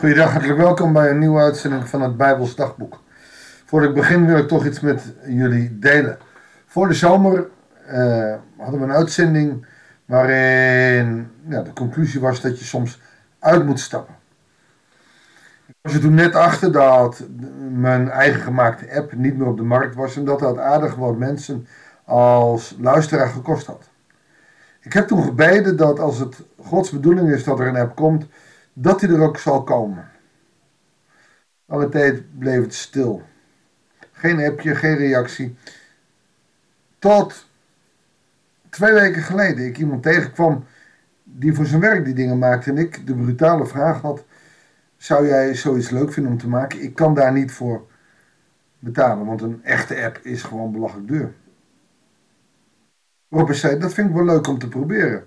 Goedendag, hartelijk welkom bij een nieuwe uitzending van het Bijbels Dagboek. Voordat ik begin wil ik toch iets met jullie delen. Voor de zomer eh, hadden we een uitzending waarin ja, de conclusie was dat je soms uit moet stappen. Ik was er toen net achter dat mijn eigen gemaakte app niet meer op de markt was en dat dat aardig wat mensen als luisteraar gekost had. Ik heb toen gebeden dat als het Gods bedoeling is dat er een app komt, dat hij er ook zal komen. Alle tijd bleef het stil. Geen appje, geen reactie. Tot twee weken geleden ik iemand tegenkwam die voor zijn werk die dingen maakte. En ik de brutale vraag had, zou jij zoiets leuk vinden om te maken? Ik kan daar niet voor betalen, want een echte app is gewoon belachelijk duur. Ik zei, dat vind ik wel leuk om te proberen.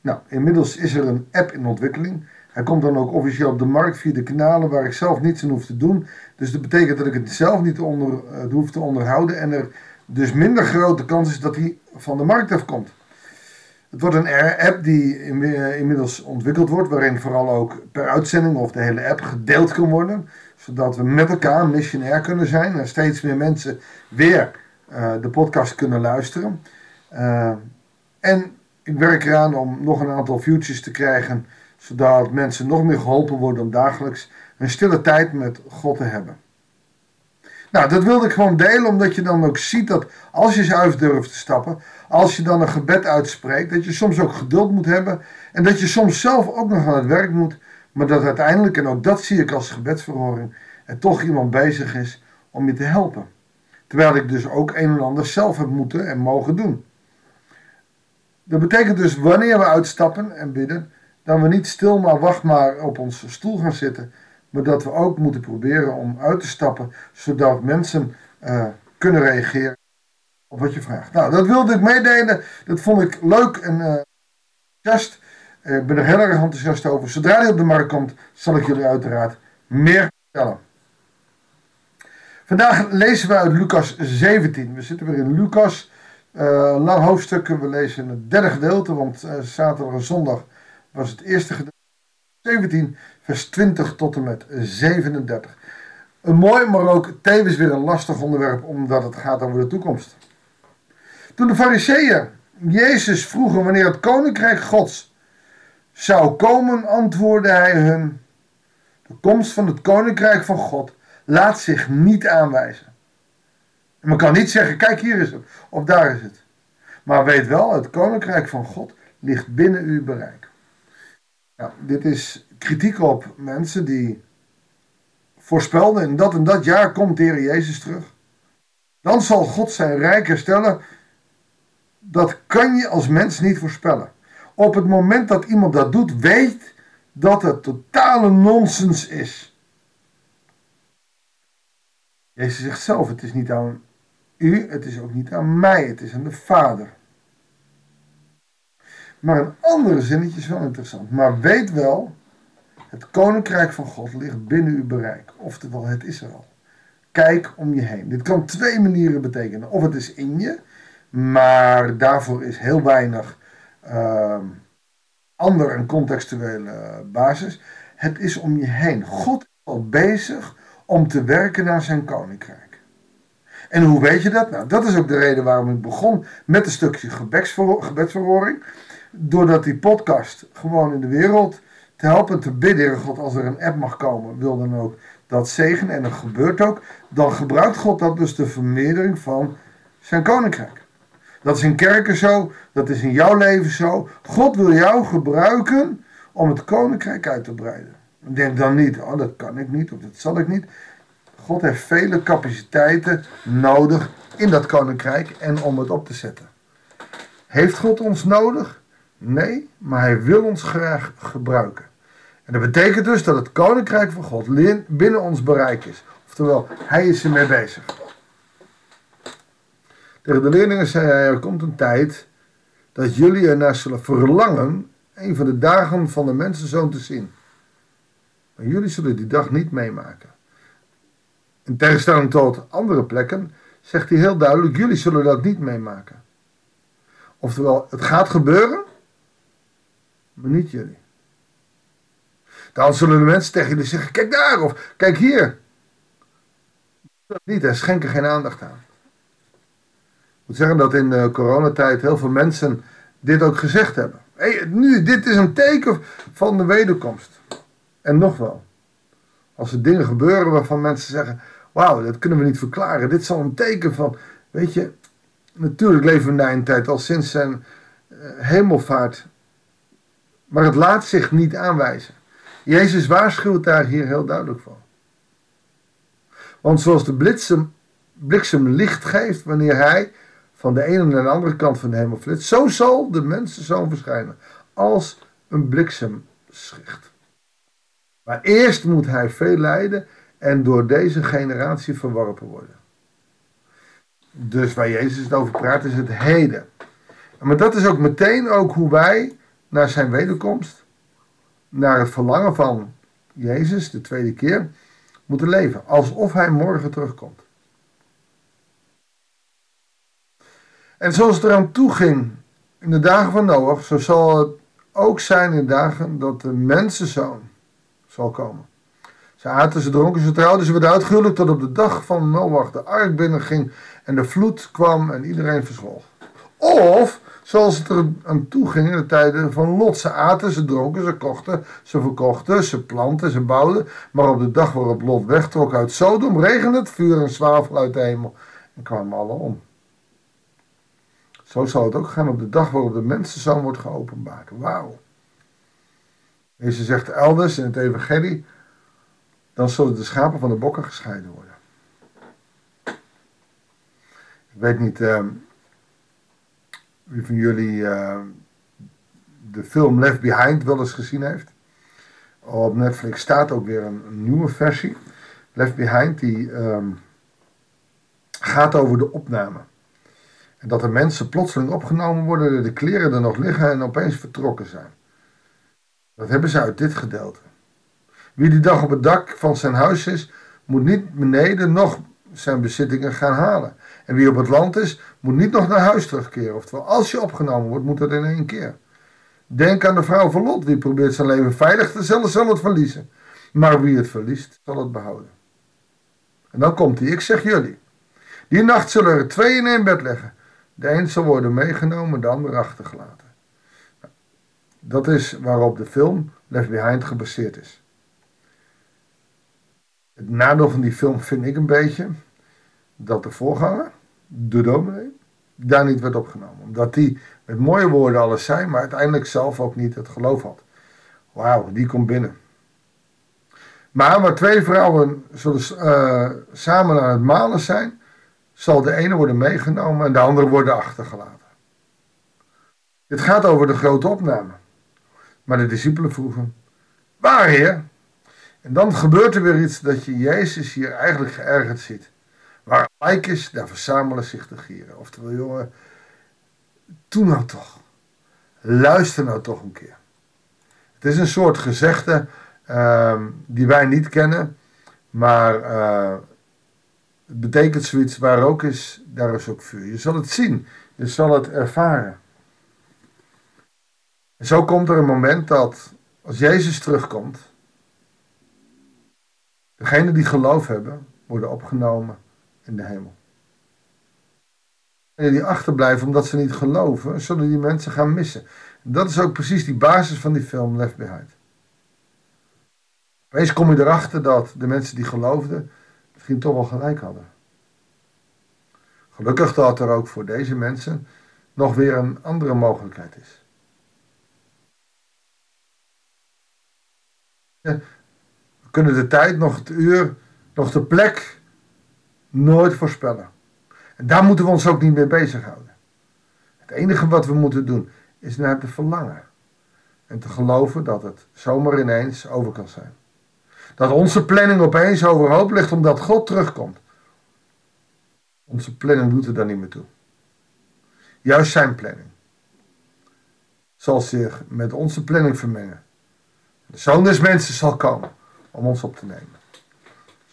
Nou, inmiddels is er een app in ontwikkeling. Hij komt dan ook officieel op de markt via de kanalen waar ik zelf niets aan hoef te doen. Dus dat betekent dat ik het zelf niet onder, uh, hoef te onderhouden. En er dus minder grote kans is dat hij van de markt afkomt. Het wordt een app die eh, inmiddels ontwikkeld wordt, waarin vooral ook per uitzending of de hele app gedeeld kan worden. Zodat we met elkaar missionair kunnen zijn en steeds meer mensen weer uh, de podcast kunnen luisteren. En ik werk eraan om nog een aantal futures te krijgen zodat mensen nog meer geholpen worden om dagelijks een stille tijd met God te hebben. Nou, dat wilde ik gewoon delen, omdat je dan ook ziet dat als je zuiver durft te stappen, als je dan een gebed uitspreekt, dat je soms ook geduld moet hebben en dat je soms zelf ook nog aan het werk moet, maar dat uiteindelijk, en ook dat zie ik als gebedsverhoring, er toch iemand bezig is om je te helpen. Terwijl ik dus ook een en ander zelf heb moeten en mogen doen. Dat betekent dus wanneer we uitstappen en bidden, dat we niet stil maar wacht maar op onze stoel gaan zitten, maar dat we ook moeten proberen om uit te stappen, zodat mensen uh, kunnen reageren op wat je vraagt. Nou, dat wilde ik meedelen. Dat vond ik leuk en uh, enthousiast. Ik ben er heel erg enthousiast over. Zodra hij op de markt komt, zal ik jullie uiteraard meer vertellen. Vandaag lezen we uit Lucas 17. We zitten weer in Lucas. Uh, lang hoofdstuk. We lezen het derde gedeelte, want zaterdag en zondag was het eerste gedeelte 17, vers 20 tot en met 37. Een mooi, maar ook tevens weer een lastig onderwerp, omdat het gaat over de toekomst. Toen de fariseeën Jezus vroegen wanneer het koninkrijk gods zou komen, antwoordde hij hun, de komst van het koninkrijk van God laat zich niet aanwijzen. En men kan niet zeggen, kijk hier is het, of daar is het. Maar weet wel, het koninkrijk van God ligt binnen uw bereik. Ja, dit is kritiek op mensen die voorspelden in dat en dat jaar komt de Heer Jezus terug. Dan zal God zijn rijk herstellen. Dat kan je als mens niet voorspellen. Op het moment dat iemand dat doet, weet dat het totale nonsens is. Jezus zegt zelf: Het is niet aan u, het is ook niet aan mij, het is aan de Vader. Maar een andere zinnetje is wel interessant. Maar weet wel, het koninkrijk van God ligt binnen uw bereik. Oftewel, het is er al. Kijk om je heen. Dit kan twee manieren betekenen. Of het is in je, maar daarvoor is heel weinig uh, ander en contextuele basis. Het is om je heen. God is al bezig om te werken naar zijn koninkrijk. En hoe weet je dat? Nou, dat is ook de reden waarom ik begon met een stukje gebedsverhoring doordat die podcast gewoon in de wereld te helpen te bidden, God, als er een app mag komen, wil dan ook dat zegen en dat gebeurt ook, dan gebruikt God dat dus de vermeerdering van zijn koninkrijk. Dat is in kerken zo, dat is in jouw leven zo. God wil jou gebruiken om het koninkrijk uit te breiden. Denk dan niet, oh dat kan ik niet of dat zal ik niet. God heeft vele capaciteiten nodig in dat koninkrijk en om het op te zetten. Heeft God ons nodig? Nee, maar hij wil ons graag gebruiken. En dat betekent dus dat het koninkrijk van God binnen ons bereik is. Oftewel, hij is ermee bezig. Tegen de leerlingen zei hij: Er komt een tijd dat jullie ernaar zullen verlangen een van de dagen van de mensenzoon te zien. Maar jullie zullen die dag niet meemaken. In tegenstelling tot andere plekken zegt hij heel duidelijk: jullie zullen dat niet meemaken. Oftewel, het gaat gebeuren, maar niet jullie. Dan zullen de mensen tegen jullie zeggen: kijk daar of kijk hier. Dat niet en schenken geen aandacht aan. Ik moet zeggen dat in de coronatijd heel veel mensen dit ook gezegd hebben. Hey, nu, dit is een teken van de wederkomst. En nog wel. Als er dingen gebeuren waarvan mensen zeggen: Wauw, dat kunnen we niet verklaren. Dit is al een teken van. Weet je, natuurlijk leven we na een tijd al sinds zijn uh, hemelvaart. Maar het laat zich niet aanwijzen. Jezus waarschuwt daar hier heel duidelijk voor. Want zoals de bliksem, bliksem licht geeft wanneer hij van de ene naar de andere kant van de hemel flitst, zo zal de mensenzoon verschijnen als een bliksemschicht. Maar eerst moet hij veel lijden en door deze generatie verworpen worden. Dus waar Jezus het over praat is het heden. Maar dat is ook meteen ook hoe wij naar zijn wederkomst, naar het verlangen van Jezus, de tweede keer, moeten leven. Alsof hij morgen terugkomt. En zoals het eraan toe ging in de dagen van Noach, zo zal het ook zijn in de dagen dat de mensenzoon zal komen. Ze aten, ze dronken, ze trouwden, ze werden uitgehuwelijk tot op de dag van Noach de ark binnenging en de vloed kwam en iedereen verschool. Of, zoals het er aan toe ging in de tijden van Lot. Ze aten, ze dronken, ze kochten, ze verkochten, ze planten, ze bouwden. Maar op de dag waarop Lot wegtrok uit Sodom, regende het vuur en zwavel uit de hemel en kwamen alle om. Zo zal het ook gaan op de dag waarop de mensenzoon wordt geopenbaard. Wauw. Deze zegt elders in het evangelie, dan zullen de schapen van de bokken gescheiden worden. Ik weet niet uh, wie van jullie uh, de film Left Behind wel eens gezien heeft. Op Netflix staat ook weer een, nieuwe versie. Left Behind, die um, gaat over de opname. En dat de mensen plotseling opgenomen worden, de kleren er nog liggen en opeens vertrokken zijn. Dat hebben ze uit dit gedeelte. Wie die dag op het dak van zijn huis is, moet niet beneden nog zijn bezittingen gaan halen. En wie op het land is, moet niet nog naar huis terugkeren. Oftewel, als je opgenomen wordt, moet dat in één keer. Denk aan de vrouw van Lot, die probeert zijn leven veilig te stellen, zal het verliezen. Maar wie het verliest, zal het behouden. En dan komt hij, ik zeg jullie. Die nacht zullen er twee in één bed leggen. De een zal worden meegenomen, de ander achtergelaten. Dat is waarop de film Left Behind gebaseerd is. Het nadeel van die film vind ik een beetje dat de voorganger, de dominee, daar niet werd opgenomen. Omdat die met mooie woorden alles zei, maar uiteindelijk zelf ook niet het geloof had. Wauw, die komt binnen. Maar waar twee vrouwen uh, samen aan het malen zijn, zal de ene worden meegenomen en de andere worden achtergelaten. Dit gaat over de grote opname. Maar de discipelen vroegen, waar heer? En dan gebeurt er weer iets dat je Jezus hier eigenlijk geërgerd ziet. Waar rijk is, daar verzamelen zich de gieren. Oftewel, jongen, doe nou toch. Luister nou toch een keer. Het is een soort gezegde uh, die wij niet kennen, maar uh, het betekent zoiets waar ook is, daar is ook vuur. Je zal het zien, je zal het ervaren. En zo komt er een moment dat als Jezus terugkomt, degenen die geloof hebben, worden opgenomen in de hemel. En die achterblijven omdat ze niet geloven, zullen die mensen gaan missen. dat is ook precies die basis van die film Left Behind. Opeens kom je erachter dat de mensen die geloofden misschien toch wel gelijk hadden. Gelukkig dat er ook voor deze mensen nog weer een andere mogelijkheid is. Kunnen de tijd, nog het uur, nog de plek nooit voorspellen. En daar moeten we ons ook niet mee bezighouden. Het enige wat we moeten doen is naar te verlangen. En te geloven dat het zomaar ineens over kan zijn. Dat onze planning opeens overhoop ligt omdat God terugkomt. Onze planning doet er dan niet meer toe. Juist zijn planning zal zich met onze planning vermengen. De zoon des mensen zal komen om ons op te nemen.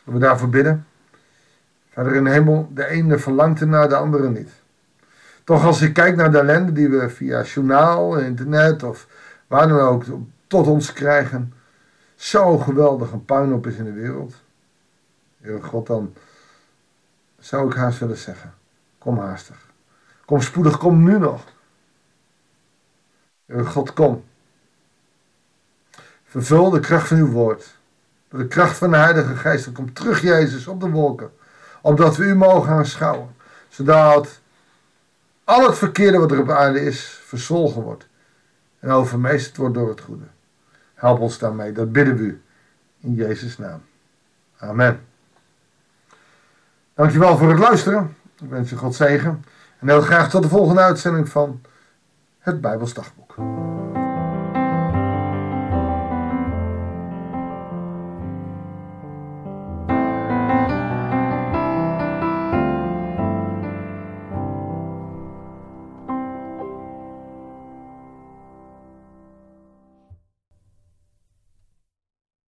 Zullen we daarvoor bidden? Verder in de hemel, de ene verlangt naar de andere niet. Toch als ik kijk naar de ellende die we via journaal, internet of waar dan ook tot ons krijgen, zo geweldig een puinhoop is in de wereld. Heere God, dan zou ik haast willen zeggen, kom haastig. Kom spoedig, kom nu nog. Heere God, kom. Vervul de kracht van uw woord. Door de kracht van de Heilige Geest. Kom terug, Jezus, op de wolken. Opdat we u mogen aanschouwen. Zodat al het verkeerde wat er op aarde is, verzwolgen wordt. En overmeesterd wordt door het goede. Help ons daarmee. Dat bidden we u. In Jezus' naam. Amen. Dankjewel voor het luisteren. Ik wens je God zegen. En heel graag tot de volgende uitzending van het Bijbels Dagboek.